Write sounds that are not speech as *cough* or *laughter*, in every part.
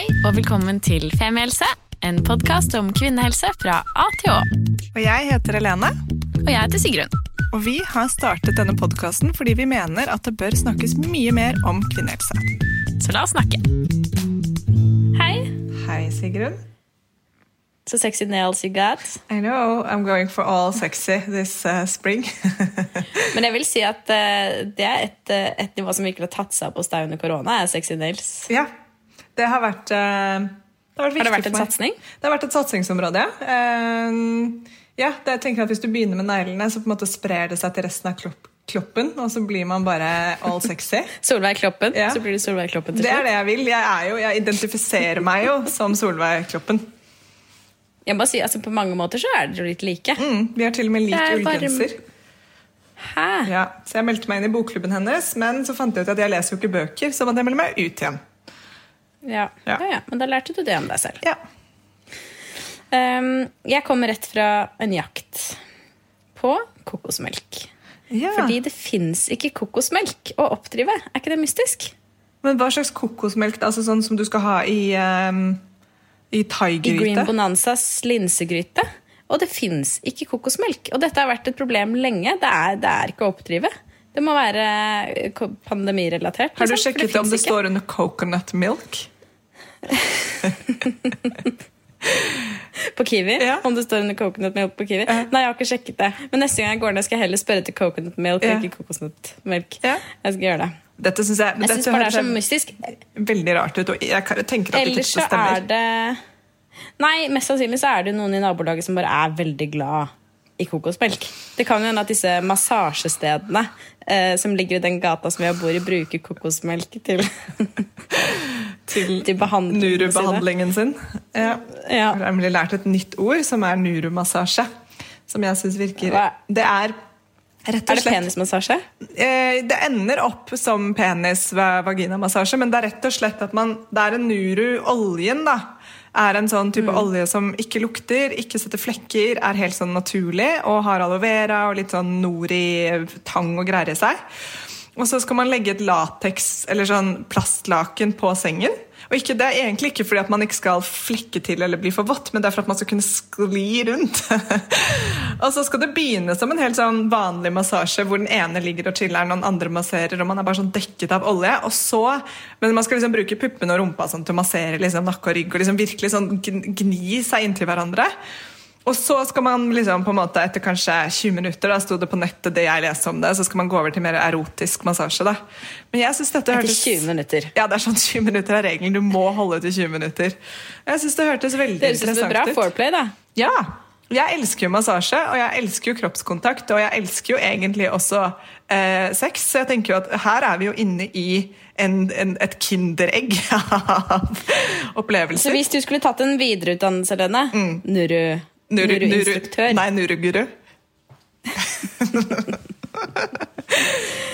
Hei og velkommen til Femihelse, en podkast om kvinnehelse fra A til Å. Og jeg heter Helene, Og jeg heter Sigrun. og vi har startet denne podkasten fordi vi mener at det bør snakkes mye mer om kvinnehelse. Så la oss snakke. Hei. Hei, Sigrun. So sexy nails you got. I know I'm going for all sexy this uh, spring. *laughs* *laughs* Men jeg vil si at uh, det er et, eh, et nivå som virkelig har tatt seg opp hos deg under korona, er sexy nails. ja, det har vært uh, det har vært, Har det vært en satsing? Det har vært et satsingsområde, ja. Eh, ja, det, jeg tenker at Hvis du begynner med neglene, så på en måte sprer det seg til resten av klopp, kloppen, og så blir man bare all sexy. *laughs* Solveig Kloppen. Ja. Så blir du Solveig Kloppen til Det er det jeg vil. Jeg, jo, jeg identifiserer meg jo som Solveig Kloppen. Jeg må si, altså På mange måter så er dere litt like. Mm, vi har til og med lik er ullgenser. Hæ? Ja, så jeg meldte meg inn i bokklubben hennes, men så fant jeg ut at jeg leser jo ikke bøker, så måtte jeg melde meg ut igjen. Ja. Ja. Ja, ja. Men da lærte du det om deg selv. Ja. Um, jeg kommer rett fra en jakt på kokosmelk. ja. Fordi det fins ikke kokosmelk å oppdrive. Er ikke det mystisk? Men hva slags kokosmelk? Altså sånn som du skal ha i, um, i I Green thaigryte? Bonanzas linsegryte. Og det fins ikke kokosmelk. Og dette har vært et problem lenge. Det er, det er ikke å oppdrive. Det må være eh, pandemirelatert. Har du liksom, sjekket om det ikke. står under coconut milk? *laughs* På Kiwi? Ja. Om det står under coconut milk på Kiwi? Nei, jeg har ikke sjekket det. Men neste gang jeg går ned, skal jeg heller spørre til coconut milk, Ja. ikke kokosnøttmelk. Ja. Jeg skal gjøre det. Dette synes jeg, Jeg syns bare det er så mystisk. veldig rart ut, og jeg tenker at det Ellers ikke så er det Nei, mest sannsynlig så er det noen i nabolaget som bare er veldig glad i kokosmelk. Det kan jo hende at disse massasjestedene eh, som ligger i den gata som vi bor i, bruker kokosmelk til, *laughs* Til til behandlingen. Sin. Ja. Ja. Jeg har lært et nytt ord, som er Nuru-massasje. Som jeg syns virker Det er rett Er det penismassasje? Eh, Det ender opp som penis-vaginamassasje, men det er rett og slett at man Det er en Nuru-oljen, da. Er en sånn type olje som ikke lukter, ikke setter flekker, er helt sånn naturlig og har aloe vera og litt sånn nori, tang og greier i seg. Og så skal man legge et lateks eller sånn plastlaken på sengen. Og ikke, Det er egentlig ikke fordi at man ikke skal flekke til eller bli for vått, men det er for at man skal kunne skli rundt. *laughs* og så skal det begynne som en helt sånn vanlig massasje hvor den ene ligger og chiller, noen andre masserer, og man er bare sånn dekket av olje. Og så, Men man skal liksom bruke puppene og rumpa sånn til å massere liksom nakke og rygg og liksom virkelig sånn gni seg inntil hverandre. Og så skal man liksom på en måte etter kanskje 20 minutter, da sto det på nettet det jeg leste om det, så skal man gå over til mer erotisk massasje. da. Men jeg synes dette Etter 20 minutter. Ja, det er sånn 20 minutter er regelen. Du må holde til 20 minutter. Jeg synes det hørtes veldig Det interessant ut Det er et bra foreplay, da. Ja. Jeg elsker jo massasje, og jeg elsker jo kroppskontakt, og jeg elsker jo egentlig også eh, sex. Så jeg tenker jo at her er vi jo inne i en, en, et kinderegg *laughs* av Så hvis du skulle tatt en videreutdannelse, Lene, mm. Nuru- Nuru- Nuru-instruktør Nei, Nuruguru. *laughs*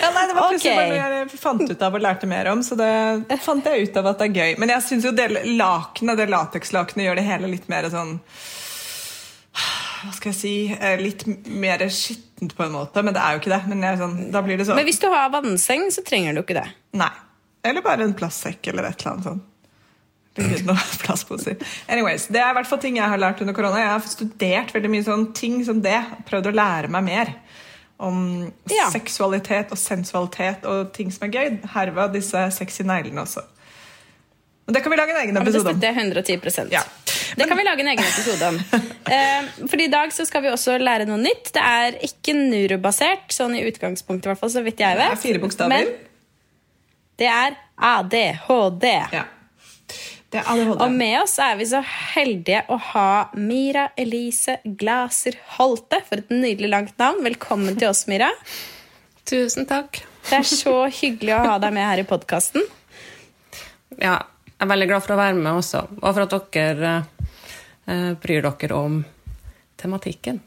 ja, nei, det var plutselig okay. bare jeg fant ut av og lærte mer om, så det fant jeg ut av at det er gøy. Men jeg syns jo det lakenet, det latekslakenet gjør det hele litt mer sånn Hva skal jeg si eh, Litt mer skittent på en måte, men det er jo ikke det. Men sånn, da blir det sånn Men hvis du har vannseng, så trenger du ikke det. Nei. Eller bare en plastsekk eller et eller annet sånt. Noen plastposer. Anyways, Det er i hvert fall ting jeg har lært under korona. Jeg har studert veldig mye sånn ting som det. Prøvd å lære meg mer om Ja. seksualitet og sensualitet og ting som er gøy. Herved disse sexy neglene også. Men det kan vi lage en egen Ja, det episode om. støtter jeg 110 Ja. Det kan vi lage en egen episode om. *laughs* Eh, for i dag så skal vi også lære noe nytt. Det er ikke neurobasert, sånn i utgangspunktet, i hvert fall, så vidt jeg Det vet. er fire bokstaver. Men det er ADHD. Ja. Det er ADHD. Og med oss er vi så heldige å ha Mira Elise Glaser Holte. For et nydelig langt navn. Velkommen til oss, Mira. Tusen takk. Det er så hyggelig å ha deg med her i podkasten. Ja, jeg er veldig glad for å være med også, og for at dere eh, bryr dere om tematikken.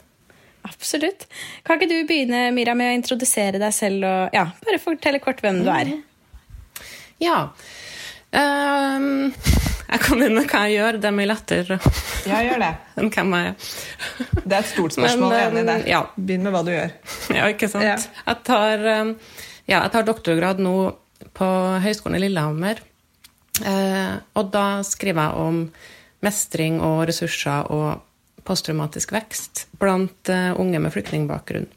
Absolutt. Kan ikke du begynne Mira, med å introdusere deg selv og ja, bare fortelle kort hvem du er? Ja. ehm, jeg kan hende hva jeg gjør. Det er mye lettere Ja, gjør det. *laughs* enn hvem jeg er. Det er et stort spørsmål. Men, enig i det. ja. Begynn med hva du gjør. Ja, ikke sant? Ja. Jeg, tar, eh, ja, jeg tar doktorgrad nå på Høgskolen i Lillehammer Eh, og da skriver jeg om mestring og ressurser og posttraumatisk vekst blant eh, unge med flyktningbakgrunn.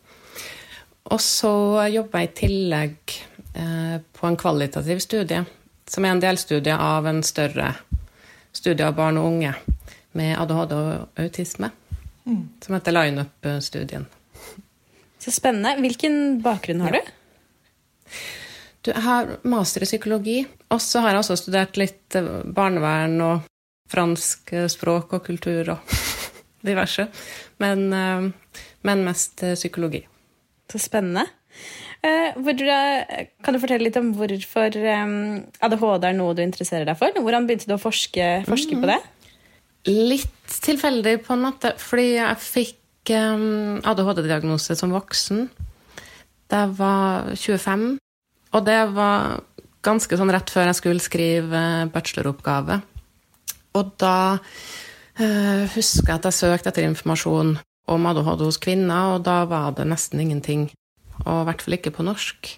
Og så jobber jeg i tillegg eh, på en kvalitativ studie, som er en delstudie av en større studie av barn og unge med ADHD og autisme, mm. som heter Lineup-studien. Så spennende. Hvilken bakgrunn har du? Du, jeg har master i psykologi, og så har jeg også studert litt eh, barnevern og fransk eh, språk og kultur og *laughs* diverse. Men, eh, men mest psykologi. Så spennende. Kan du fortelle litt om hvorfor ADHD er noe du interesserer deg for? Hvordan begynte du å forske, forske på det? Litt tilfeldig, på en måte. Fordi jeg fikk ADHD-diagnose som voksen. Da jeg var 25. Og det var ganske sånn rett før jeg skulle skrive bacheloroppgave. Og da øh, husker jeg at jeg søkte etter informasjon om ADHD hos kvinner, og da var det nesten ingenting. Og i hvert fall ikke på norsk.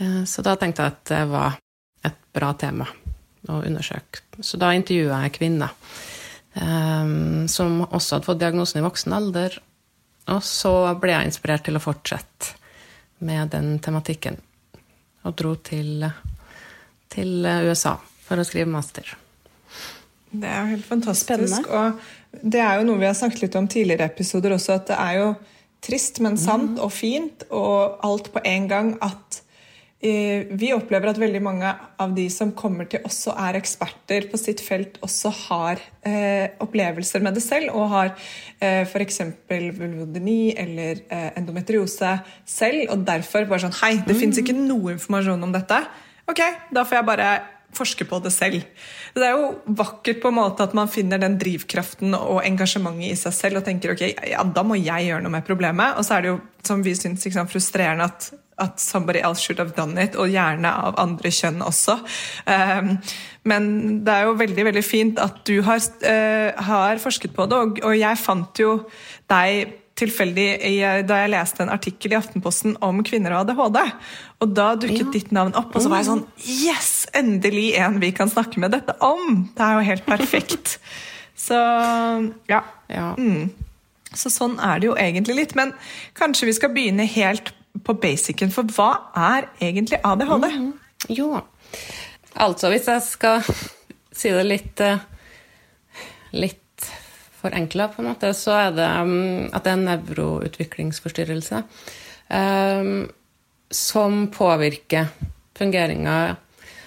Uh, så da tenkte jeg at det var et bra tema å undersøke. Så da intervjua jeg kvinner um, som også hadde fått diagnosen i voksen alder. Og så ble jeg inspirert til å fortsette med den tematikken og dro til, til USA for å skrive master. Det er jo helt fantastisk. Spennende. Og det er jo noe vi har snakket litt om tidligere episoder også, at det er jo trist, men sant mm. og fint og alt på en gang at eh, vi opplever at veldig mange av de som kommer til oss og er eksperter på sitt felt, også har eh, opplevelser med det selv, og har eh, f.eks. vulvodeni eller eh, endometriose selv, og derfor bare sånn Hei, det mm. fins ikke noe informasjon om dette. Ok, da får jeg bare forske på det selv. Det er jo vakkert på en måte at man finner den drivkraften og engasjementet i seg selv og tenker ok, ja, da må jeg gjøre noe med problemet. Og så er det jo, som vi syns, frustrerende at at somebody else should have done it, og gjerne av andre kjønn også. Um, men det er jo veldig veldig fint at du har, uh, har forsket på det, og, og, jeg fant jo deg tilfeldig da jeg leste en artikkel i Aftenposten om kvinner og ADHD. Og da dukket ja. ditt navn opp, og så var jeg sånn Yes! Endelig en vi kan snakke med dette om! Det er jo helt perfekt. *laughs* så ja. ja. Mm. Så sånn er det jo egentlig litt. Men kanskje vi skal begynne helt på basicen, for hva er egentlig ADHD? Mm, jo, altså hvis jeg skal si det litt eh, litt forenkla, på en måte, så er det um, at det er en nevroutviklingsforstyrrelse um, som påvirker fungeringa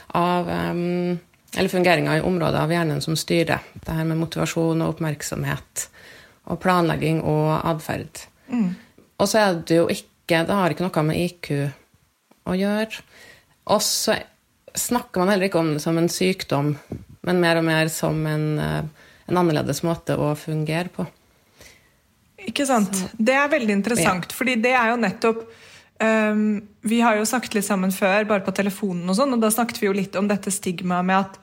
av um, Eller fungeringa i områder av hjernen som styrer det her med motivasjon og oppmerksomhet og planlegging og atferd. Mm. Og så er det jo ikke det har ikke noe med IQ å gjøre. Og så snakker man heller ikke om det som en sykdom, men mer og mer som en, eh, en annerledes måte å fungere på. Ikke sant. Så, det er veldig interessant, ja. fordi det er jo nettopp um, Vi har jo snakket litt sammen før, bare på telefonen og sånn, og da snakket vi jo litt om dette stigmaet med at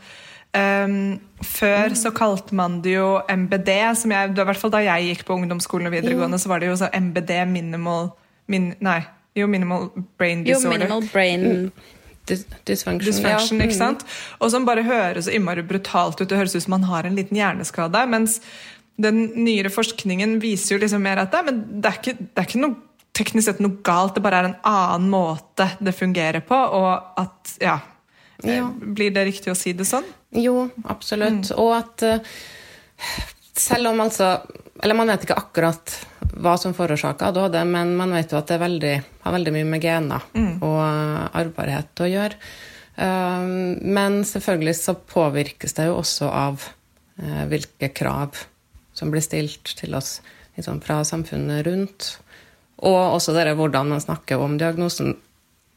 Um, før så kalte man det jo MBD, som jeg, i hvert fall da jeg gikk på ungdomsskolen og videregående, så var det jo så MBD, minimal min, Nei, jo, minimal brain disorder. Jo, minimal brain mm. Dysfunction. Dysfunction ikke sant? Og som bare høres innmari brutalt ut. Det høres ut som man har en liten hjerneskade. Mens den nyere forskningen viser jo liksom mer at det, men det er ikke, det er ikke noe teknisk sett noe galt, det bare er en annen måte det fungerer på. Og at Ja. ja. Blir det riktig å si det sånn? Jo, absolutt. Mm. Og at uh, selv om altså Eller man vet ikke akkurat hva som forårsaker ADHD, men man vet jo at det veldig, har veldig mye med gener mm. og arvbarhet å gjøre. Um, men selvfølgelig så påvirkes det jo også av hvilke krav som blir stilt til oss liksom, fra samfunnet rundt. Og også dere, hvordan man snakker om diagnosen.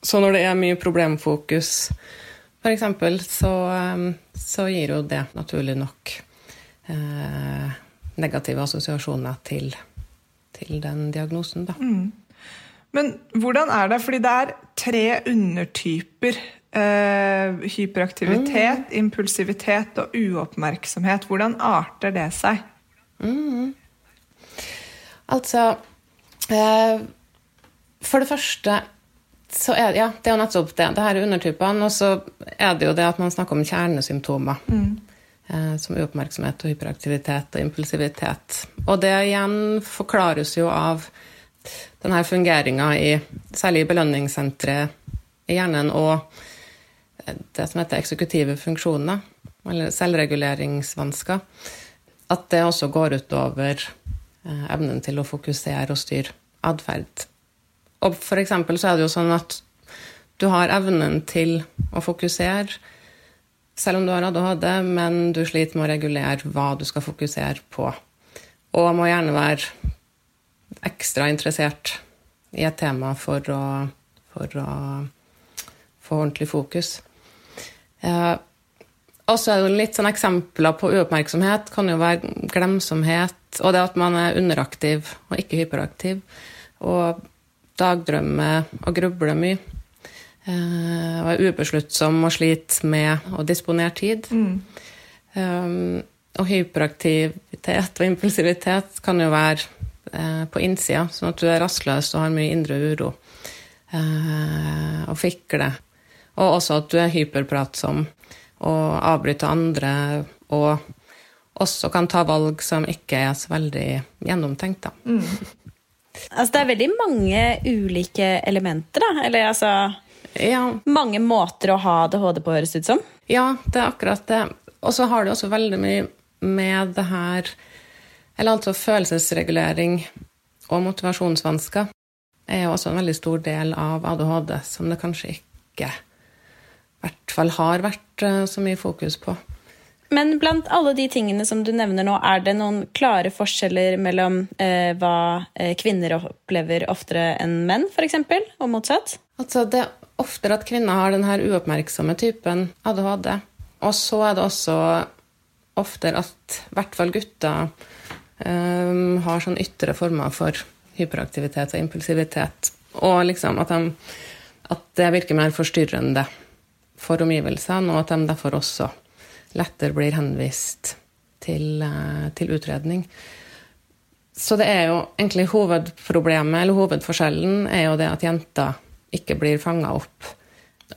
Så når det er mye problemfokus, f.eks., så, um, så gir jo det naturlig nok eh, negative assosiasjoner til til den diagnosen. Da. Mm. Men hvordan er det? Fordi det er tre undertyper. Eh, hyperaktivitet, mm. impulsivitet og uoppmerksomhet. Hvordan arter det seg? Mm. Altså For det første så er, ja, det er jo nettopp det. Det her er undertypene. Og så er det jo det at man snakker om kjernesymptomer. Eh, som uoppmerksomhet og hyperaktivitet og impulsivitet. Og det igjen forklares jo av denne fungeringa i særlig i belønningssenteret i hjernen og det som heter eksekutive funksjoner, eller selvreguleringsvansker. At det også går utover eh, evnen til å fokusere og styre atferd. Og for eksempel så er det jo sånn at du har evnen til å fokusere selv om du har ADHD, men du sliter med å regulere hva du skal fokusere på. Og må gjerne være ekstra interessert i et tema for å, for å få ordentlig fokus. Eh, og så er det litt sånn eksempler på uoppmerksomhet. Kan jo være glemsomhet, og det at man er underaktiv og ikke hyperaktiv. Og dagdrømmer og grubler mye. Eh, og er ubesluttsom og sliter med å disponere tid. Mm. Um, og hyperaktivitet og impulsivitet kan jo være eh, på innsida, sånn at du er rastløs og har mye indre uro. Eh, og fikler. Og også at du er hyperpratsom og avbryte andre, og også kan ta valg som ikke er så veldig gjennomtenkt, da. Mm. Altså, det er veldig mange ulike elementer, da. Eller altså ja. Mange måter å ha ADHD på, høres det ut som. Ja, det er akkurat det. Og så har det også veldig mye med det her Eller altså følelsesregulering og motivasjonsvansker er jo også en veldig stor del av ADHD som det kanskje ikke hvert fall har vært eh, så mye fokus på. Men blant alle de tingene som du nevner nå, er det noen klare forskjeller mellom eh, hva eh, kvinner opplever oftere enn menn, f.eks., og motsatt? Altså, det er oftere at kvinner har denne uoppmerksomme typen ADHD. Og så er det også oftere at i hvert fall gutter eh, har sånn ytre former for hyperaktivitet og impulsivitet. Og liksom at, de, at det virker mer forstyrrende for omgivelsene, og at de derfor også lettere blir henvist til, uh, til utredning. Så det er jo egentlig hovedproblemet, eller hovedforskjellen, er jo det at jenter ikke blir fanga opp.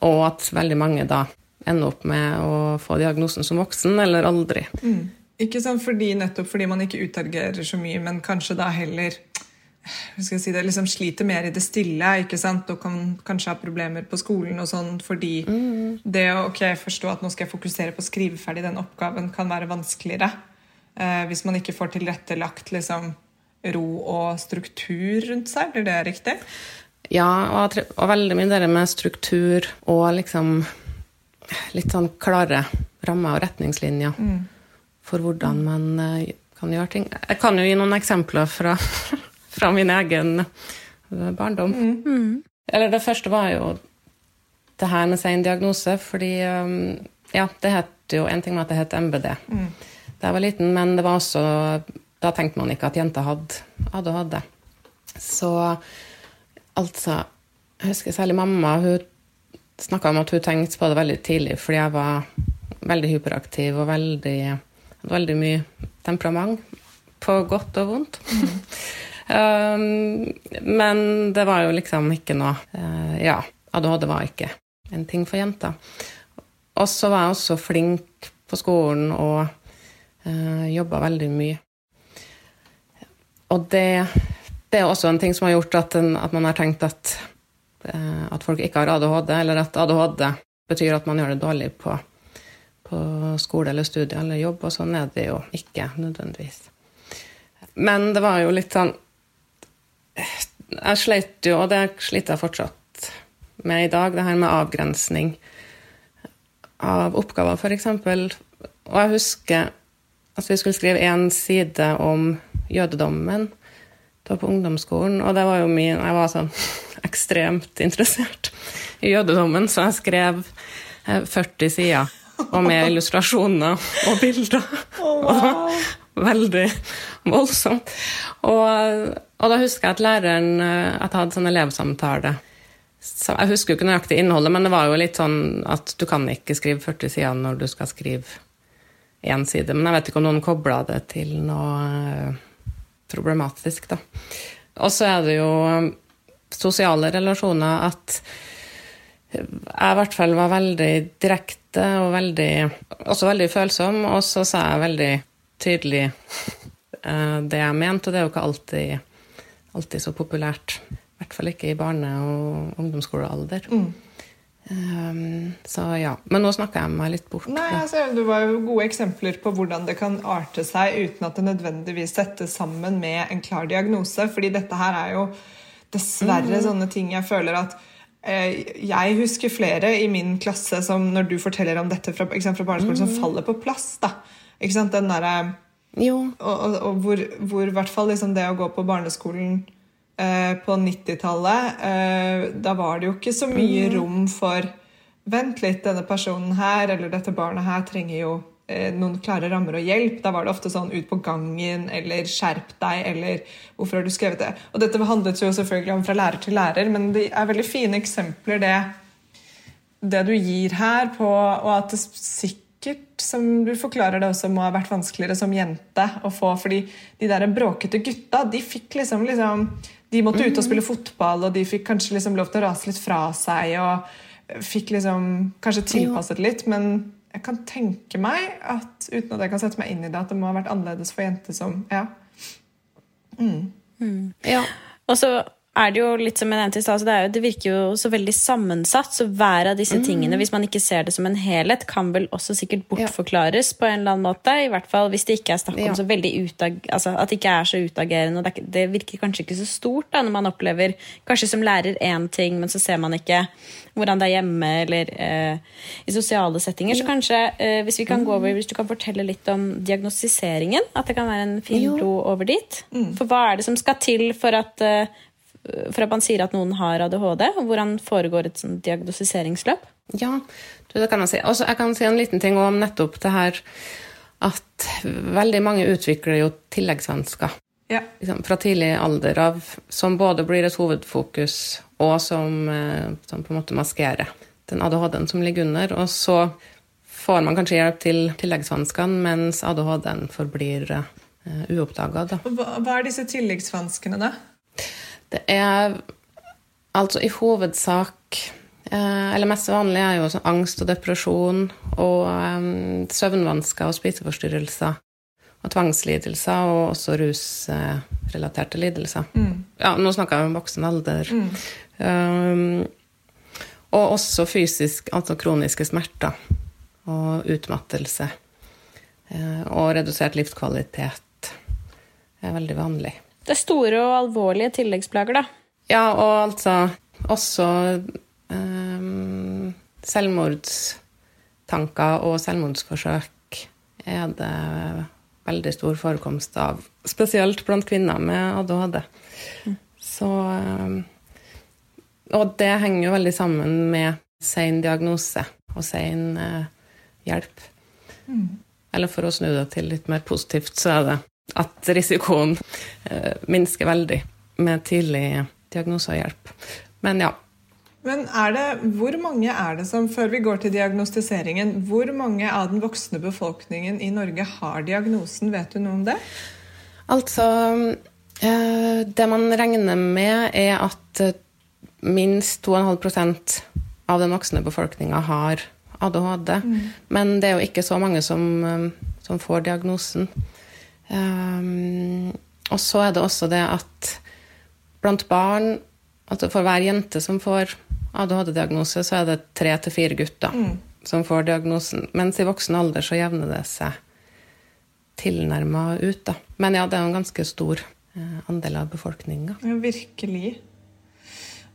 Og at veldig mange da ender opp med å få diagnosen som voksen, eller aldri. Mm. Ikke sant, fordi, Nettopp fordi man ikke utagerer så mye, men kanskje da heller si det, liksom sliter mer i det stille ikke sant? og kan kanskje ha problemer på skolen. og sånn, Fordi mm. det å okay, forstå at nå skal jeg fokusere på å skrive ferdig den oppgaven, kan være vanskeligere. Eh, hvis man ikke får tilrettelagt liksom, ro og struktur rundt seg. Blir det riktig? Ja, og, og, veldig mye det med struktur og liksom litt sånn klare rammer og retningslinjer mm. for hvordan man uh, kan gjøre ting. Jeg kan jo gi noen eksempler fra, fra min egen eh, barndom. Mm. Mm. Eller det første var jo det her med sein diagnose, fordi um, Ja, det het jo en ting med at det het MBD mm. da jeg var liten, men det var også Da tenkte man ikke at jenter hadde ADHD. Så Altså, jeg husker særlig mamma. Hun snakka om at hun tenkte på det veldig tidlig, fordi jeg var veldig hyperaktiv og veldig, hadde veldig mye temperament. På godt og vondt. Mm. *laughs* um, men det var jo liksom ikke noe uh, Ja, ADHD var ikke en ting for jenter. Og så var jeg også flink på skolen og uh, eh, jobba veldig mye. Og det det er også en ting som har gjort at, en, at man har tenkt at, uh, at, folk ikke har ADHD, eller at ADHD betyr at man gjør det dårlig på, på skole eller studie eller jobb, og sånn er det jo ikke nødvendigvis. Men det var jo litt sånn Jeg sleit jo, og det sliter jeg fortsatt med i dag, det her med avgrensning av oppgaver, f.eks. Og jeg husker at vi skulle skrive én side om jødedommen da på ungdomsskolen. Og det var jo min Jeg var sånn *laughs* ekstremt interessert i jødedommen, så jeg skrev 40 eh, sider. Og med illustrasjoner og bilder. *laughs* Oh, wow. Veldig voldsomt. Og, og, da husker jeg at læreren eh, at jeg hadde sånn elevsamtale. Så jeg husker jo ikke nøyaktig innholdet, men det var jo litt sånn at du kan ikke skrive 40 sider når du skal skrive én side. Men jeg vet ikke om noen kobla det til noe problematisk, da. Og så er det jo sosiale relasjoner at jeg i hvert fall var veldig direkte og veldig, også veldig følsom, og så sa jeg veldig tydelig eh, det jeg mente, og det er jo ikke alltid, alltid så populært. I hvert fall ikke i barne- og ungdomsskolealder. Mm. Um, så ja. Men nå snakker jeg meg litt bort. Nei, altså, Det var jo gode eksempler på hvordan det kan arte seg uten at det nødvendigvis settes sammen med en klar diagnose. fordi dette her er jo dessverre Mm. sånne ting jeg føler at eh, Jeg husker flere i min klasse som når du forteller om dette fra, fra barneskolen, Mm. som faller på plass. da. Ikke sant, den derre og, og, og hvor, hvor i hvert fall liksom det å gå på barneskolen eh, på 90-tallet eh, Da var det jo ikke så mye rom for Vent litt, denne personen her eller dette barnet her trenger jo eh, noen klare rammer og hjelp. Da var det ofte sånn ut på gangen eller skjerp deg eller hvorfor har du skrevet det? Og dette handlet jo selvfølgelig om fra lærer til lærer, men det er veldig fine eksempler, det det du gir her, på, og at det sikkert, som du forklarer det også, må ha vært vanskeligere som jente å få. fordi de der bråkete gutta, de fikk liksom, liksom De måtte ut og spille fotball, og de fikk kanskje liksom lov til å rase litt fra seg. og fikk liksom kanskje tilpasset litt, men jeg kan tenke meg at uten at jeg kan sette meg inn i det, at det må ha vært annerledes for jenter som Ja. Ja. Og så er det jo litt som jeg nevnte i stad, så det, det virker jo så veldig sammensatt. Så hver av disse tingene, hvis man ikke ser det som en helhet, kan vel også sikkert bortforklares på en eller annen måte. I hvert fall hvis det ikke er snakk om Ja. så veldig utag altså at det ikke er så utagerende. Det, det virker kanskje ikke så stort da, når man opplever kanskje som lærer én ting, men så ser man ikke hvordan det er hjemme eller eh, i sosiale settinger. Så kanskje eh, hvis vi kan gå over, hvis du kan fortelle litt om diagnostiseringen, at det kan være en fin ro bro over dit. For hva er det som skal til for at eh, for at man sier at noen har ADHD, og hvordan foregår et sånt diagnostiseringsløp? Ja, det kan jeg si. Også, jeg kan si en liten ting om nettopp det her at veldig mange utvikler jo tilleggsvansker ja. liksom, fra tidlig alder av, som både blir et hovedfokus, og som, eh, som på en måte maskerer den ADHD-en som ligger under. Og så får man kanskje hjelp til tilleggsvanskene, mens ADHD-en forblir uh, uoppdaga. Hva, hva er disse tilleggsvanskene, da? Det er altså i hovedsak eh, Eller mest vanlig er jo sånn angst og depresjon og eh, søvnvansker og spiseforstyrrelser. Og tvangslidelser og også rusrelaterte lidelser. Ja, nå snakker jeg om voksen alder. Um, og også fysisk, altså kroniske smerter og utmattelse. Eh, og redusert livskvalitet er veldig vanlig. Det er store og alvorlige tilleggsplager, da. Ja, og altså også um, selvmordstanker og selvmordsforsøk er det veldig stor forekomst av. Spesielt blant kvinner med ADHD. Så um, Og det henger jo veldig sammen med sein diagnose og sein uh, hjelp. Eller for å snu det til litt mer positivt, så er det at risikoen eh, minsker veldig med tidlig diagnose og hjelp. Men ja. Men er det, hvor mange er det som, før vi går til diagnostiseringen, hvor mange av den voksne befolkningen i Norge har diagnosen? Vet du noe om det? Altså eh, Det man regner med, er at eh, minst 2,5% av den voksne befolkninga har ADHD. Men det er jo ikke så mange som, som får diagnosen. Um, og så er det også det at blant barn altså For hver jente som får ADHD-diagnose, så er det tre til fire gutter som får diagnosen. Mens i voksen alder så jevner det seg tilnærma ut, da. Men ja, det er jo en ganske stor eh, andel av befolkninga. Ja, virkelig.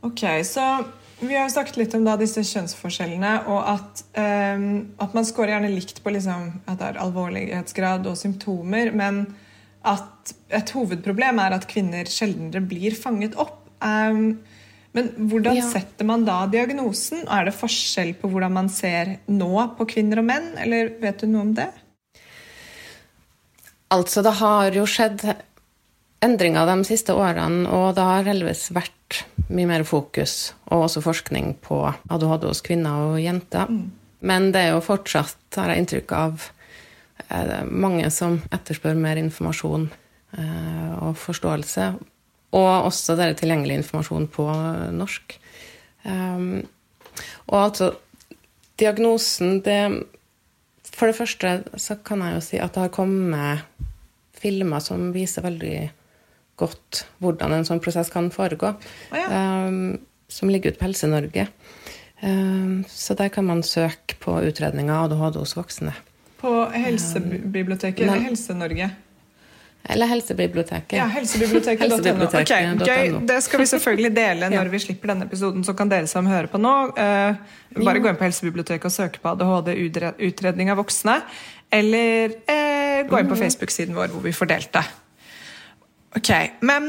Ok, så vi har jo snakket litt om da disse kjønnsforskjellene, og at, um, at man scorer gjerne likt på liksom, at det er alvorlighetsgrad og symptomer, men at et hovedproblem er at kvinner sjeldnere blir fanget opp. Um, men hvordan Ja. setter man da diagnosen? Er det forskjell på hvordan man ser nå på kvinner og menn, eller vet du noe om det? Altså, det har jo skjedd endringer de siste årene, og det har heldigvis vært mye mer fokus, og også forskning på ADHD hos kvinner og jenter. Men det er jo fortsatt, har jeg inntrykk av, eh, mange som etterspør mer informasjon eh, og forståelse. Og også dere er tilgjengelig informasjon på norsk. Um, og altså Diagnosen, det For det første så kan jeg jo si at det har kommet filmer som viser veldig godt hvordan en sånn prosess kan foregå. oh, ja. um, som ligger ute på Helse-Norge. Um, så der kan man søke på utredning av ADHD hos voksne. På Helsebiblioteket eller Nei. Helse-Norge? Eller Helsebiblioteket. Ja. Helsebiblioteket Ok, dot gøy. Det skal vi selvfølgelig dele *laughs* når vi slipper denne episoden. Så kan dere som hører på nå, uh, bare gå inn på Helsebiblioteket og søke på ADHD-utredning av voksne. Eller uh, gå inn på Facebook-siden vår hvor vi får delt det. Ok, men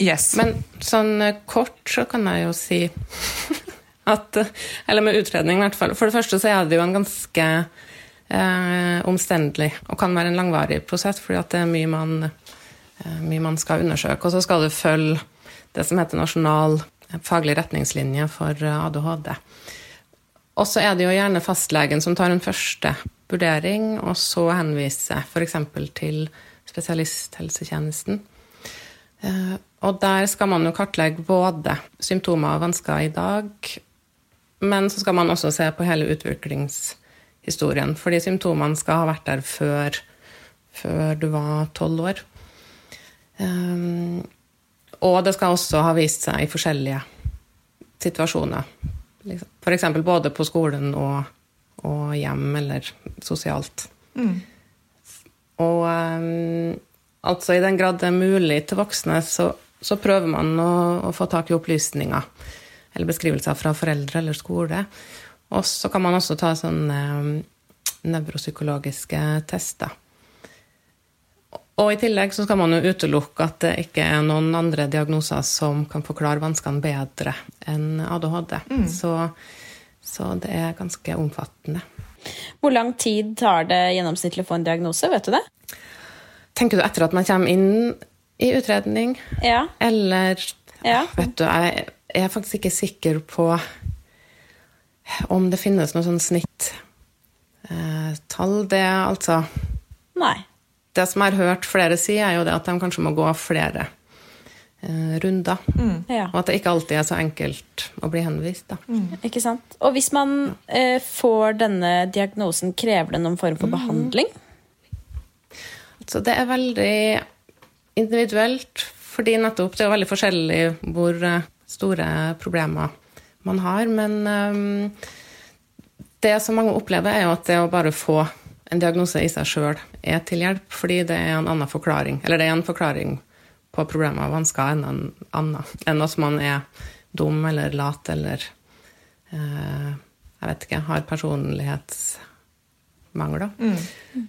yes. Men sånn eh, kort så kan jeg jo si *laughs* at eh, Eller med utredning, i hvert fall. For det første så er det jo en ganske eh, omstendelig og kan være en langvarig prosess, fordi at det er mye man, eh, mye man skal undersøke. Og så skal du følge det som heter nasjonal faglig retningslinje for eh, ADHD. Og så er det jo gjerne fastlegen som tar en første vurdering, og så henviser f.eks. til spesialisthelsetjenesten. Eh, Og der skal man jo kartlegge både symptomer og vansker i dag, men så skal man også se på hele utviklingshistorien. Fordi symptomene skal ha vært der før, før du var tolv år. Um, og det skal også ha vist seg i forskjellige situasjoner. F.eks. For både på skolen og, og hjem eller sosialt. Og um, altså i den grad det er mulig til voksne, så, så prøver man å, å få tak i opplysninger eller beskrivelser fra foreldre eller skole. Og så kan man også ta sånne um, nevropsykologiske tester. Og i tillegg så skal man jo utelukke at det ikke er noen andre diagnoser som kan forklare vanskene bedre enn ADHD. Så, så det er ganske omfattende. Hvor lang tid tar det gjennomsnittlig å få en diagnose? Vet du det? Tenker du etter at man kommer inn i utredning, Ja. eller Ja. Vet du, jeg er faktisk ikke sikker på om det finnes noe sånn snitt. Eh, det altså Nei. Det som jeg har hørt flere si, er jo det at de kanskje må gå flere eh, runder. Ja. Og at det ikke alltid er så enkelt å bli henvist. Da. Ikke sant? Og hvis man eh, får denne diagnosen, krever det noen form for behandling? Så det er veldig individuelt, fordi nettopp det er veldig forskjellig hvor eh, store problemer man har. Men eh, det som mange opplever, er jo at det å bare få en diagnose i seg sjøl er til hjelp, fordi det er en annen forklaring. Eller det er en forklaring på problemer og vansker enn en annen. Enn at man er dum eller lat eller eh, jeg vet ikke, har personlighetsmangler.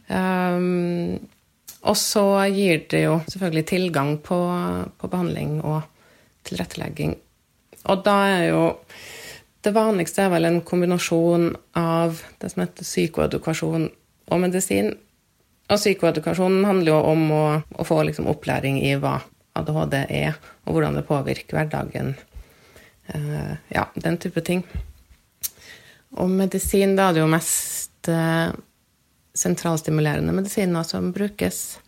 Um, og så gir det jo selvfølgelig tilgang på, på behandling og tilrettelegging. Og da er jo Det vanligste er vel en kombinasjon av det som heter psykoedukasjon og medisin. Og psykoedukasjon handler jo om å, å få liksom opplæring i hva ADHD er, og hvordan det påvirker hverdagen. Uh, ja, den type ting. Og medisin, da er det jo mest eh, sentralstimulerende medisiner som brukes.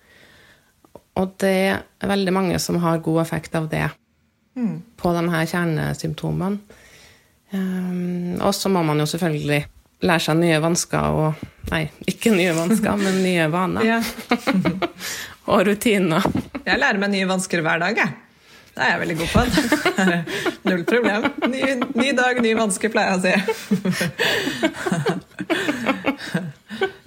Og det er veldig mange som har god effekt av det på de her kjernesymptomene. Um, og så må man jo selvfølgelig lære seg nye vansker og Nei, ikke nye vansker, *laughs* men nye vaner. *laughs* Og rutiner. Jeg lærer meg nye vansker hver dag, jeg. Det er jeg veldig god på. *laughs* Null problem. Ny, ny dag, ny vanske, pleier jeg å si. *laughs*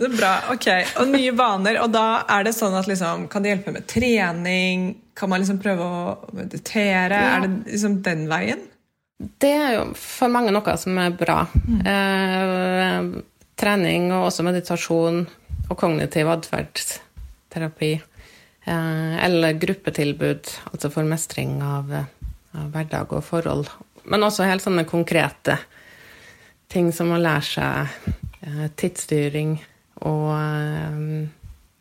Det er bra. ok. Og nye vaner. Og da er det sånn at liksom, Kan det hjelpe med trening? Kan man liksom prøve å meditere? Er det liksom den veien? Det er jo for mange noe som er bra. Eh, trening og også meditasjon og kognitiv atferdsterapi. Eh, eller gruppetilbud, altså for mestring av, av hverdag og forhold. Men også helt sånne konkrete ting som å lære seg eh, tidsstyring og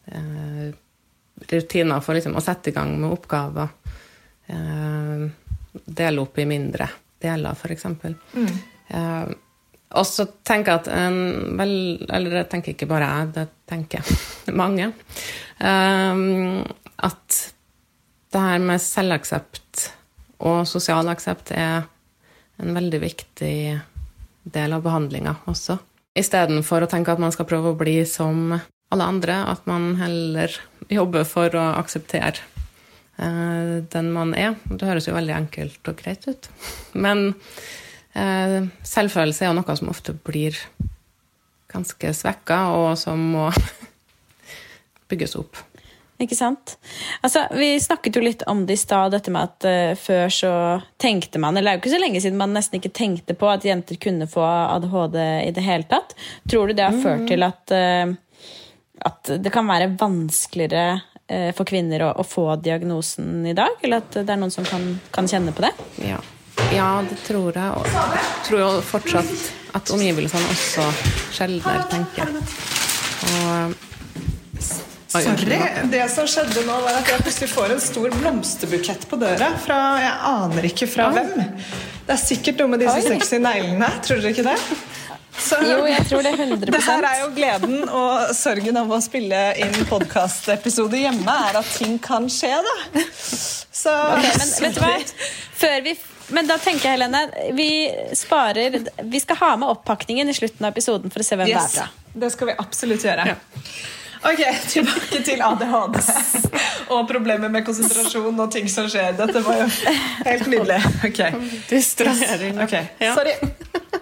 eh, rutiner for liksom, å sette i gang med oppgaver. Dele opp i mindre deler, f.eks. Eh, og så tenker jeg at en vel, Eller det tenker ikke bare jeg, det tenker *laughs* mange. Um, at det her med selvaksept og sosial aksept er en veldig viktig del av behandlinga også. Istedenfor å tenke at man skal prøve å bli som alle andre, at man heller jobber for å akseptere uh, den man er. Det høres jo veldig enkelt og greit ut. Men selvfølelse er jo noe som ofte blir ganske svekka, og som må *laughs* bygges opp. Ikke sant? Altså, vi snakket jo litt om det i stad, dette med at uh, før så tenkte man Eller det er jo ikke så lenge siden man nesten ikke tenkte på at jenter kunne få ADHD i det hele tatt. Tror du det har ført til at, uh, at det kan være vanskeligere uh, for kvinner å, å, få diagnosen i dag? Eller at det er noen som kan, kan kjenne på det? Ja. Ja. det tror jeg. Og jeg tror jo fortsatt at omgivelsene også sjeldnere tenker. Og Sorry. Det som skjedde nå, var at jeg plutselig får en stor blomsterbukett på døra. Fra, jeg aner ikke fra Oi. hvem. Det er sikkert noe med disse sexy neglene. Tror dere ikke det? Så, jo, jeg tror det er 100 Det her er jo gleden og sorgen av å spille inn podkastepisode hjemme, er at ting kan skje, da. Så okay, Men vet du hva? Før vi men da tenker jeg, Helene, vi sparer Vi skal ha med oppakningen i slutten av episoden for å se hvem yes, det er fra. Det skal vi absolutt gjøre. Ja. Ok, tilbake til ADHD og problemer med konsentrasjon og ting som skjer. Dette var jo helt nydelig. Ok. Distrahering. Okay. Sorry.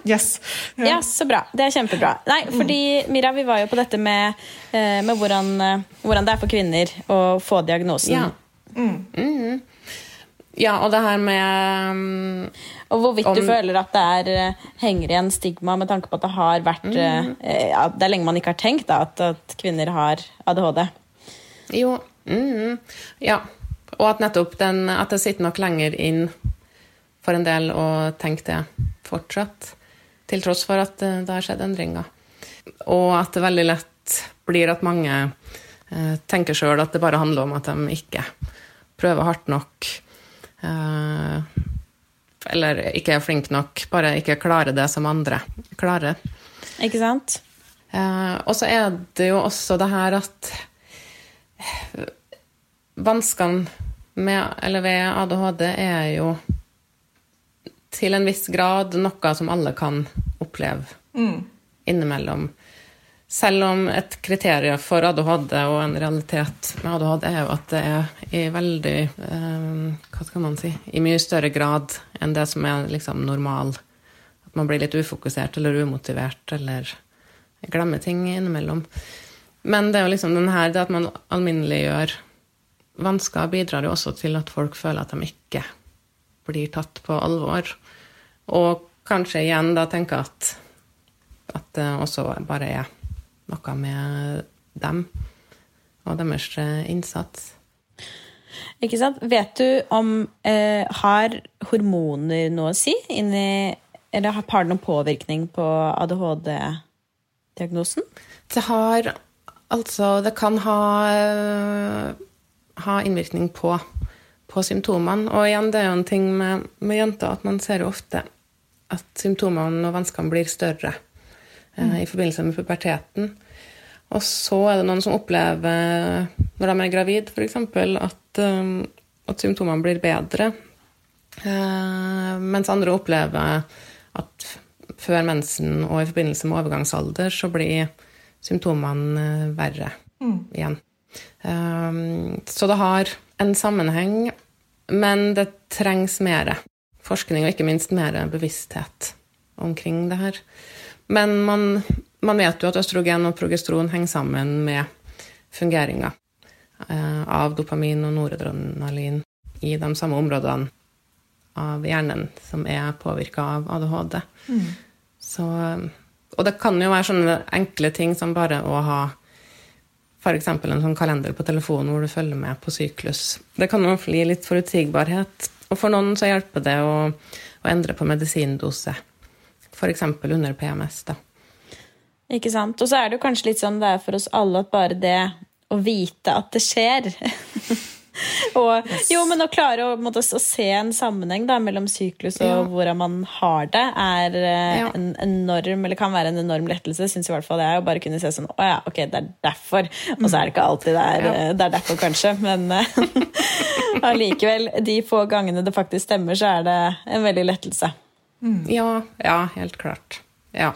Yes. Ja. ja. så bra. Det er kjempebra. Nei, fordi Mira, vi var jo på dette med, eh, med hvordan, eh, hvordan, det er for kvinner å få diagnosen. Ja. Mm. Mm. Ja, og det her med um, Og hvorvidt om, du føler at det er, uh, henger igjen stigma med tanke på at det har vært mm. uh, ja, Det er lenge man ikke har tenkt da, at, at, kvinner har ADHD. Jo. Mm, ja. Og at nettopp den, at det sitter nok lenger inn for en del å tenke det fortsatt. Til tross for at det har skjedd endringer. Og at det veldig lett blir at mange uh, tenker sjøl at det bare handler om at de ikke prøver hardt nok Eh, eller ikke er flink nok, bare ikke klarer det som andre klarer. Ikke sant? Eh, og så er det jo også det her at vanskene med, eller ved ADHD er jo til en viss grad noe som alle kan oppleve mm. innimellom. Selv om et kriterium for ADHD og en realitet med ADHD er jo at det er i veldig um, Hva skal man si I mye større grad enn det som er liksom normal. At man blir litt ufokusert eller umotivert eller glemmer ting innimellom. Men det er jo liksom den det at man alminneliggjør vansker, bidrar jo også til at folk føler at de ikke blir tatt på alvor. Og kanskje igjen da tenker at, at det også bare er noe med dem og deres eh, innsats. Ikke sant? Vet du om eh, Har hormoner noe å si? Inni, eller har det noen påvirkning på ADHD-diagnosen? Det har Altså, det kan ha, eh, ha innvirkning på, på, symptomene. Og igjen, det er jo en ting med, med jenter at man ser jo ofte at symptomene og vanskene blir større mm. i forbindelse med puberteten. Og så er det noen som opplever, når de er gravid f.eks., at, um, at symptomene blir bedre. Uh, mens andre opplever at før mensen og i forbindelse med overgangsalder så blir symptomene verre mm. igjen. Så det har en sammenheng, men det trengs mer forskning og ikke minst mer bevissthet omkring det her. Men man, man, vet jo at østrogen og progesteron henger sammen med fungeringa eh, av dopamin og noradrenalin i de samme områdene av hjernen som er påvirka av ADHD. Mm. Så, og det kan jo være sånne enkle ting som bare å ha f.eks. en sånn kalender på telefonen hvor du følger med på syklus. Det kan jo gi litt forutsigbarhet. Og for noen så hjelper det å, å endre på medisindose f.eks. under PMS. da. Ikke sant. Og så er det jo kanskje litt sånn det er for oss alle at bare det å vite at det skjer *laughs* Og, jo, men å klare å, måtte, å se en sammenheng da, mellom syklus og Ja. hvordan man har det, er eh, Ja. en enorm, eller kan være en enorm lettelse, syns i hvert fall jeg. Å bare kunne se sånn Å ja, ok, det er derfor. Og så er det ikke alltid det er, ja. det er derfor, kanskje, men eh, *laughs* allikevel, de få gangene det faktisk stemmer, så er det en veldig lettelse. Ja, ja, helt klart. Ja.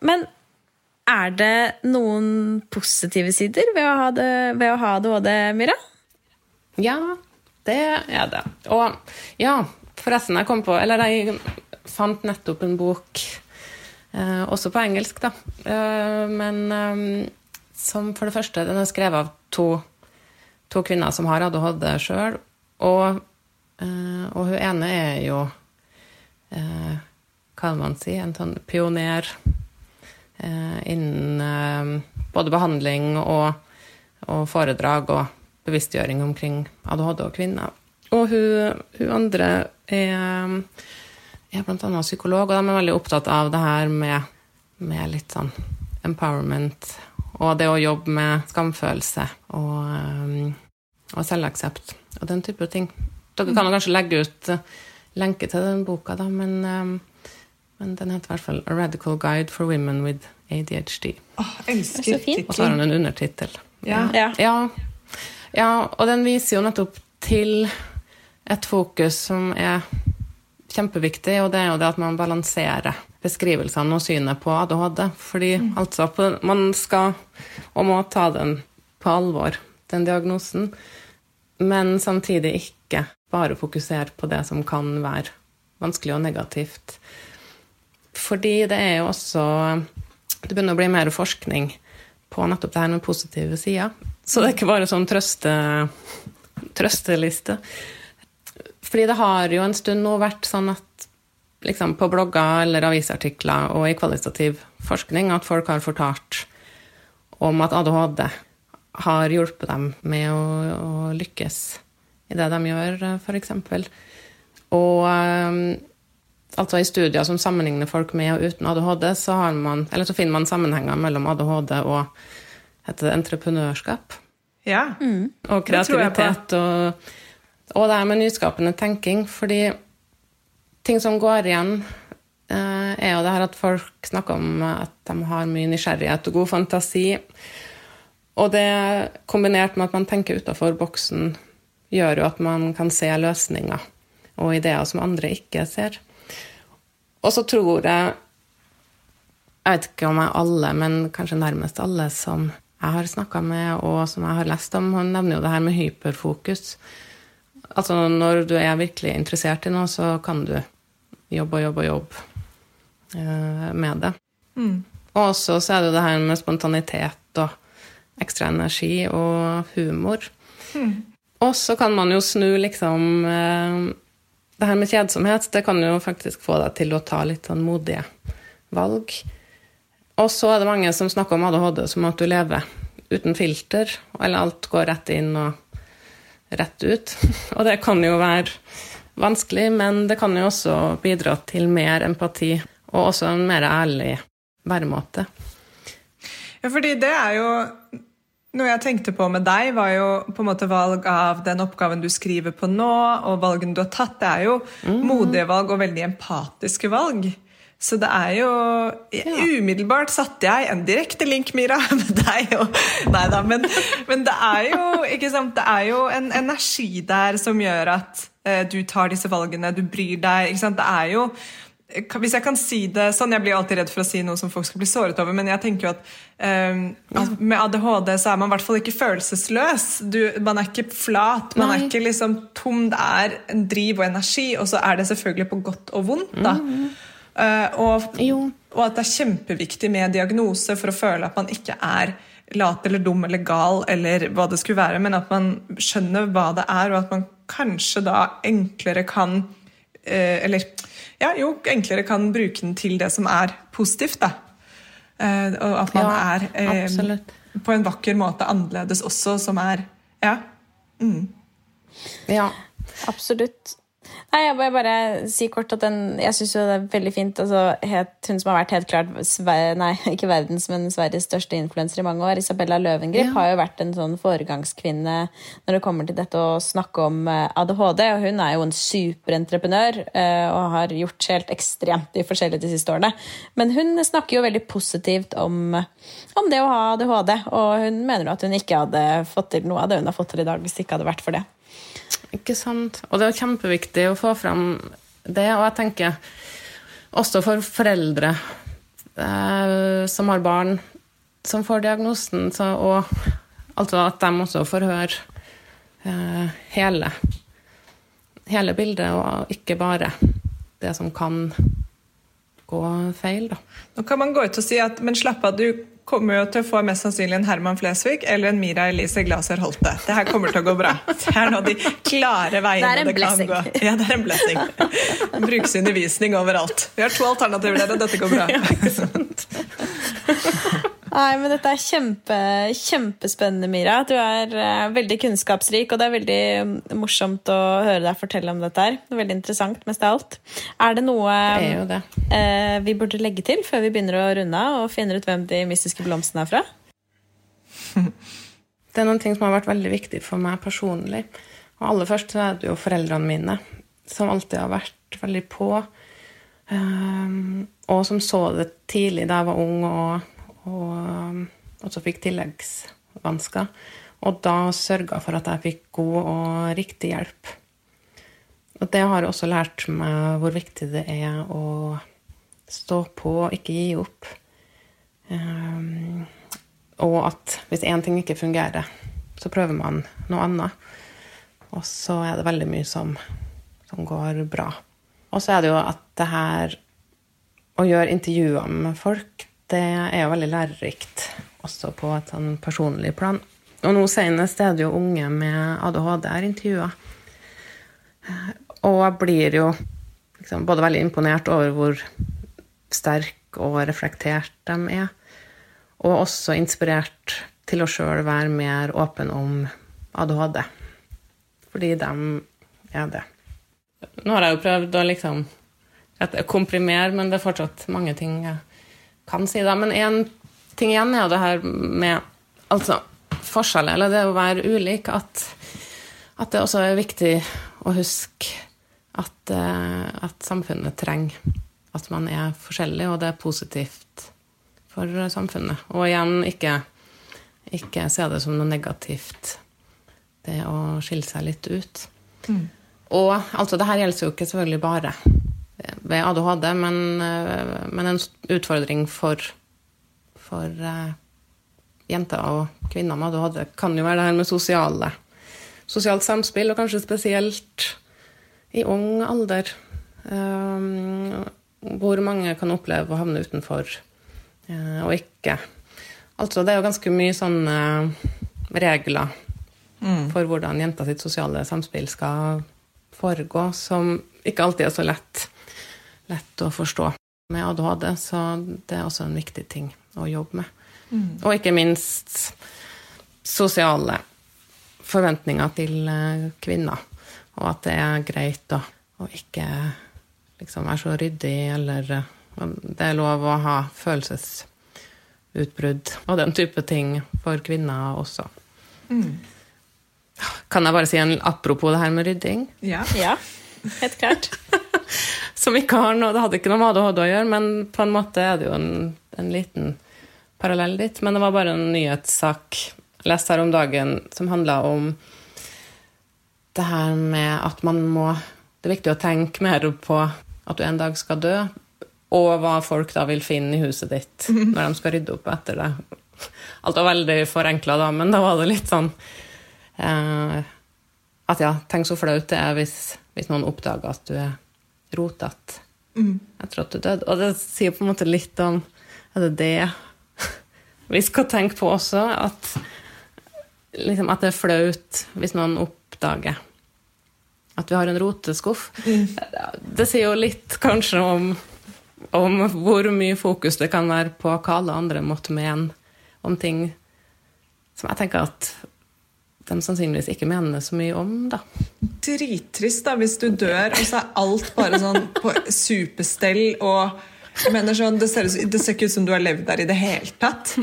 Men er det noen positive sider ved å ha, det, ved å ha ADHD, Myra? Ja, det er det. Og ja, forresten, jeg kom på Eller jeg fant nettopp en bok, eh, også på engelsk, da. Eh, men eh, som for det første Den er skrevet av to, to kvinner som har ADHD sjøl. Og, eh, og hun ene er jo eh, kan man si? En sånn pioner eh, innen eh, både behandling og, og foredrag og bevisstgjøring omkring ADHD og kvinner. Og hun, hun andre er, er annet psykolog, og de er veldig opptatt av det her med, med litt sånn empowerment og det å jobbe med skamfølelse og, um, og selvaksept og den type ting. Dere kan kanskje legge ut lenke til den boka, da, men, um, men den heter i hvert fall A Radical Guide for Women with ADHD. Åh, elsker Så fint. Og så har han en undertittel. Ja. Ja. Ja. ja, og den viser jo nettopp til et fokus som er kjempeviktig, og det er jo det at man balanserer beskrivelsene og synet på ADHD. Fordi altså på, man skal og må ta den på alvor, den diagnosen, men samtidig ikke bare fokusere på det som kan være vanskelig og negativt. Fordi det er jo også Det begynner å bli mer forskning på nettopp det her med positive sider. Så det er ikke bare sånn trøste, trøsteliste. Fordi det har jo en stund nå vært sånn at liksom på blogger eller avisartikler og i kvalitativ forskning at folk har fortalt om at ADHD har hjulpet dem med å, å lykkes i det de gjør, f.eks. Og um, altså i studier som sammenligner folk med og uten ADHD, så, har man, eller så finner man sammenhenger mellom ADHD og heter det entreprenørskap Ja. og jeg på. kreativitet og, og det her med nyskapende tenking. Fordi ting som går igjen, eh, er jo det her at folk snakker om at de har mye nysgjerrighet og god fantasi. Og det kombinert med at man tenker utafor boksen, gjør jo at man kan se løsninger og ideer som andre ikke ser. Og så tror jeg Jeg vet ikke om jeg alle, men kanskje nærmest alle som jeg har snakka med, og som jeg har lest om, han nevner jo det her med hyperfokus. Altså når du er virkelig interessert i noe, så kan du jobbe og jobbe og jobbe eh, med det. Og også så er det jo det her med spontanitet og ekstra energi og humor. Og så kan man jo snu liksom eh, Det her med kjedsomhet, det kan jo faktisk få deg til å ta litt sånn modige valg. Og så er det mange som snakker om ADHD som at du lever uten filter, eller alt går rett inn og rett ut. *laughs* Og det kan jo være vanskelig, men det kan jo også bidra til mer empati, og også en mer ærlig væremåte. Ja, fordi det er jo Noe jeg tenkte på med deg, var jo på en måte valg av den oppgaven du skriver på nå, og valgene du har tatt. Det er jo modige valg og veldig empatiske valg. Så det er jo Umiddelbart satte jeg en direkte link, Mira, *laughs* med deg og Nei da, men, men det er jo ikke sant, det er jo en energi der som gjør at eh, du tar disse valgene, du bryr deg. ikke sant, Det er jo hvis jeg kan si det sånn, Jeg blir alltid redd for å si noe som folk skal bli såret over, men jeg tenker jo at, um, at med ADHD så er man i hvert fall ikke følelsesløs. Du, man er ikke flat, man er ikke liksom tom. Det er en driv og energi, og så er det selvfølgelig på godt og vondt. da. Uh, og, og at det er kjempeviktig med diagnose for å føle at man ikke er lat eller dum eller gal, eller hva det skulle være, men at man skjønner hva det er, og at man kanskje da enklere kan uh, Eller ja, jo, enklere kan bruke den til det som er positivt, da. Eh, og at man Ja, er eh, absolutt. på en vakker måte annerledes også, som er Ja. Ja. Absolutt. Nei, jeg vil bare si kort at den, jeg syns det er veldig fint. Altså, het, hun som har vært helt klart Sver nei, *laughs* ikke verdens, men Sveriges største influenser i mange år, Isabella Løvengrip, Ja. har jo vært en sånn foregangskvinne når det kommer til dette å snakke om eh, ADHD. Og hun er jo en superentreprenør eh, og har gjort helt ekstremt i forskjellige de siste årene. Men hun snakker jo veldig positivt om, om det å ha ADHD, og hun mener jo at hun ikke hadde fått til noe av det hun har fått til i dag hvis det ikke hadde vært for det. Ikke sant? Og det er kjempeviktig å få fram det, og jeg tenker også for foreldre eh, som har barn som får diagnosen, så, og altså at de også får høre eh, hele, hele bildet, og ikke bare det som kan gå feil, da. Nå kan man gå ut og si at men slapp av, du kommer jo til å få mest sannsynlig en Herman Flesvig eller en Mira Elise Glaser Holte. Det her kommer til å gå bra. Det er nå de klare veiene Det det kan gå. Ja, det er en blessing. Bruksundervisning overalt. Vi har to alternativer der, og dette går bra. Nei, men Dette er kjempe, kjempespennende, Mira. Du er eh, veldig kunnskapsrik, og det er veldig mm, morsomt å høre deg fortelle om dette. her. Er veldig interessant, mest av alt. Er det noe Det er det. eh, vi burde legge til før vi begynner å runde av og finner ut hvem de mystiske blomstene er fra? *laughs* Det er noen ting som har vært veldig viktig for meg personlig. Og aller først så er det jo foreldrene mine, som alltid har vært veldig på. Um, og som så det tidlig da jeg var ung og, og og så fikk tilleggsvansker. Og da sørga for at jeg fikk god og riktig hjelp. Og det har også lært meg hvor viktig det er å stå på, og ikke gi opp. Um, og at hvis én ting ikke fungerer, så prøver man noe annet. Og så er det veldig mye som, som går bra. Og så er det jo at det her å gjøre intervjuer med folk, det er jo veldig lærerikt. Også på et sånn personlig plan. Og nå senest er det jo unge med ADHD er intervjua. Og jeg blir jo liksom både veldig imponert over hvor sterk og reflektert de er. Og også inspirert til å sjøl være mer åpen om ADHD. Fordi de er det. Nå har jeg jo prøvd å liksom komprimere, men det er fortsatt mange ting jeg kan si. da. Men én ting igjen er jo det her med altså, forskjell, eller det å være ulik. At, at det også er viktig å huske at, eh, at samfunnet trenger at man er forskjellig, og det er positivt for samfunnet. Og igjen, ikke, ikke se det som noe negativt, det å skille seg litt ut. Og altså, det her gjelder jo ikke selvfølgelig bare ved ADHD, men, eh, men en utfordring for, for eh, jenter og kvinner med ADHD kan jo være det her med sosiale, sosialt samspill, og kanskje spesielt i ung alder. Um, hvor mange kan oppleve å havne utenfor eh, og ikke. Altså, det er jo ganske mye sånne regler for hvordan jenta sitt sosiale samspill skal foregå, som ikke alltid er så lett, lett å forstå med ADHD, så det er også en viktig ting å jobbe med. Og ikke minst sosiale forventninger til eh, kvinner, og at det er greit å, å ikke liksom være så ryddig, eller eh, det er lov å ha følelsesutbrudd og den type ting for kvinner også. Kan jeg bare si en apropos det her med rydding? Ja. Ja, helt klart. *laughs* Som ikke har noe, Det hadde ikke noe med ADHD å gjøre, men på en måte er det jo en, en liten parallell dit. Men det var bare en nyhetssak jeg leste her om dagen som handla om det her med at man må Det er viktig å tenke mer på at du en dag skal dø, og hva folk da vil finne i huset ditt når de skal rydde opp etter det. Alt var veldig forenkla da, men da var det litt sånn eh, At ja, tenk så flaut det er hvis, hvis noen oppdager at du er rotete etter at du døde. Og det sier på en måte litt om Er det det *laughs* vi skal tenke på også? At, liksom, at det er flaut hvis noen oppdager at vi har en roteskuff. Det sier jo litt kanskje om, om hvor mye fokus det kan være på hva alle andre måtte mene om ting som jeg tenker at de sannsynligvis ikke mener så mye om, da. Drittrist da, hvis du dør, og så er alt bare sånn på superstell og mener sånn, det ser, det ser ikke ut som du har levd der i det hele tatt.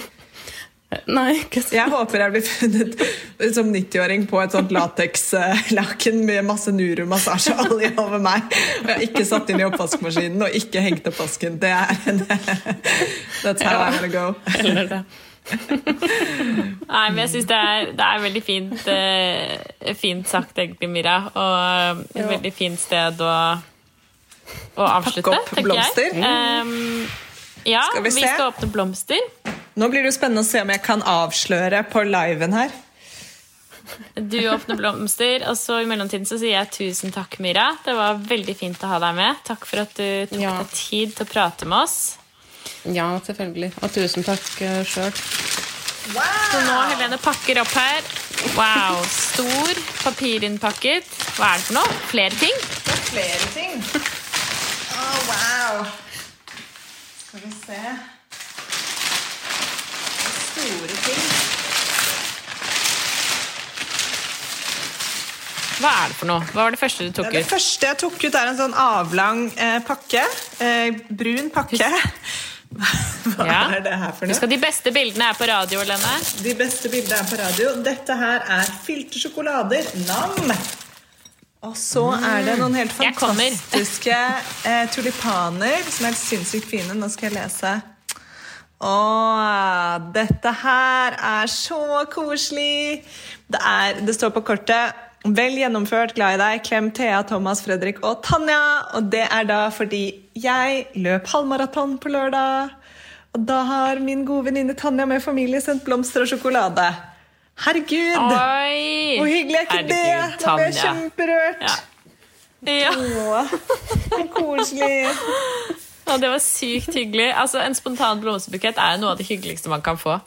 Nei. Jeg håper jeg blir funnet som 90-åring på et sånt latekslaken med masse Nuru-massasjeolje over meg. Og jeg har ikke satt inn i oppvaskmaskinen og ikke hengt opp vasken. Det er en That's how I'm gonna go. Eller det. Nei, men jeg syns det, det er veldig fint, eh, fint sagt, egentlig, Mira. Og et veldig fint sted å, å avslutte, Pakke opp blomster. Um, ja, Skal vi vi, skal åpne blomster. Nå blir det jo spennende å se om jeg kan avsløre på liven her. Du åpner blomster, og så i mellomtiden så sier jeg tusen takk, Myra. Det var veldig fint å ha deg med. Takk for at du tok Ja. deg tid til å prate med oss. Ja, selvfølgelig. Og tusen takk uh, sjøl. Så nå Helene pakker opp her. Wow, stor papirinnpakket. Hva er det for noe? Flere ting? Det er flere ting. Å, wow. Skal vi se. Store ting. Hva er det for noe? Hva var det første du tok ut? Det første jeg tok ut, er en sånn avlang eh, pakke. Eh, brun pakke. Hva Ja. er det her for noe? Husk at de beste bildene er på radio, Helene. De beste bildene er på radio. Dette her er filtersjokolader. Nam! Og så er det noen helt fantastiske eh, tulipaner som er helt sinnssykt fine. Nå skal jeg lese. Å, dette her er så koselig! Det, er, det står på kortet Vel gjennomført, glad i deg. Klem Thea, Thomas, Fredrik og Tanja. Og det er da fordi jeg løp halvmaraton på lørdag. Og da har min gode venninne Tanja med familie sendt blomster og sjokolade. Herregud! Oi! Hvor hyggelig er ikke Herregud, det? Nå ble jeg kjemperørt. Ja. Ja. Koselig. Ja, det var sykt hyggelig. Altså, En spontan blomsterbukett er noe av det hyggeligste man kan få.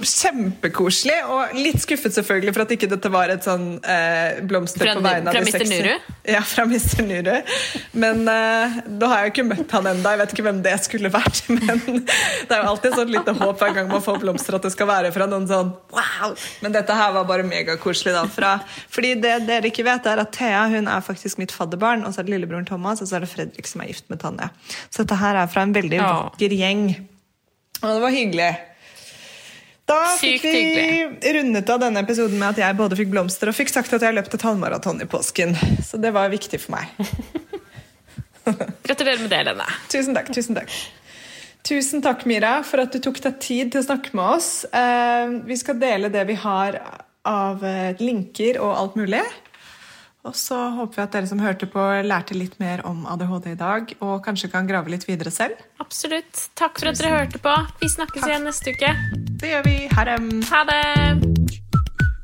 Kjempekoselig, og litt skuffet selvfølgelig for at ikke dette var et sånn eh, blomster Fra- på vegne av fra de Mr. sexy. Nuru? Ja, fra Mr. Nuru. Men eh, da har jeg jo ikke møtt han enda. Jeg vet ikke hvem det skulle vært. *laughs* Men det er jo alltid sånn lite håp hver gang man får blomster at det skal være fra noen sånn wow. Men dette her var bare megakoselig. da fra, Fordi det dere ikke vet, er at Thea hun er faktisk mitt fadderbarn, og så er det lillebroren Thomas, og så er det Fredrik som er gift med Tanja. Så dette her er fra en veldig vakker gjeng. Og det var hyggelig. Da fikk vi rundet av denne episoden med at jeg både fikk blomster og fikk sagt at jeg løpte halvmaraton i påsken. Så det var viktig for meg. *laughs* Gratulerer med det, Lene. Tusen takk. Tusen takk. Tusen takk, Mira, for at du tok deg tid til å snakke med oss. Eh, vi skal dele det vi har av eh, linker og alt mulig. Og så håper vi at dere som hørte på, lærte litt mer om ADHD i dag, og kanskje kan grave litt videre selv. Absolutt. Takk for at dere hørte på. Vi snakkes igjen neste uke. Det gjør vi. Ha det. Ha det!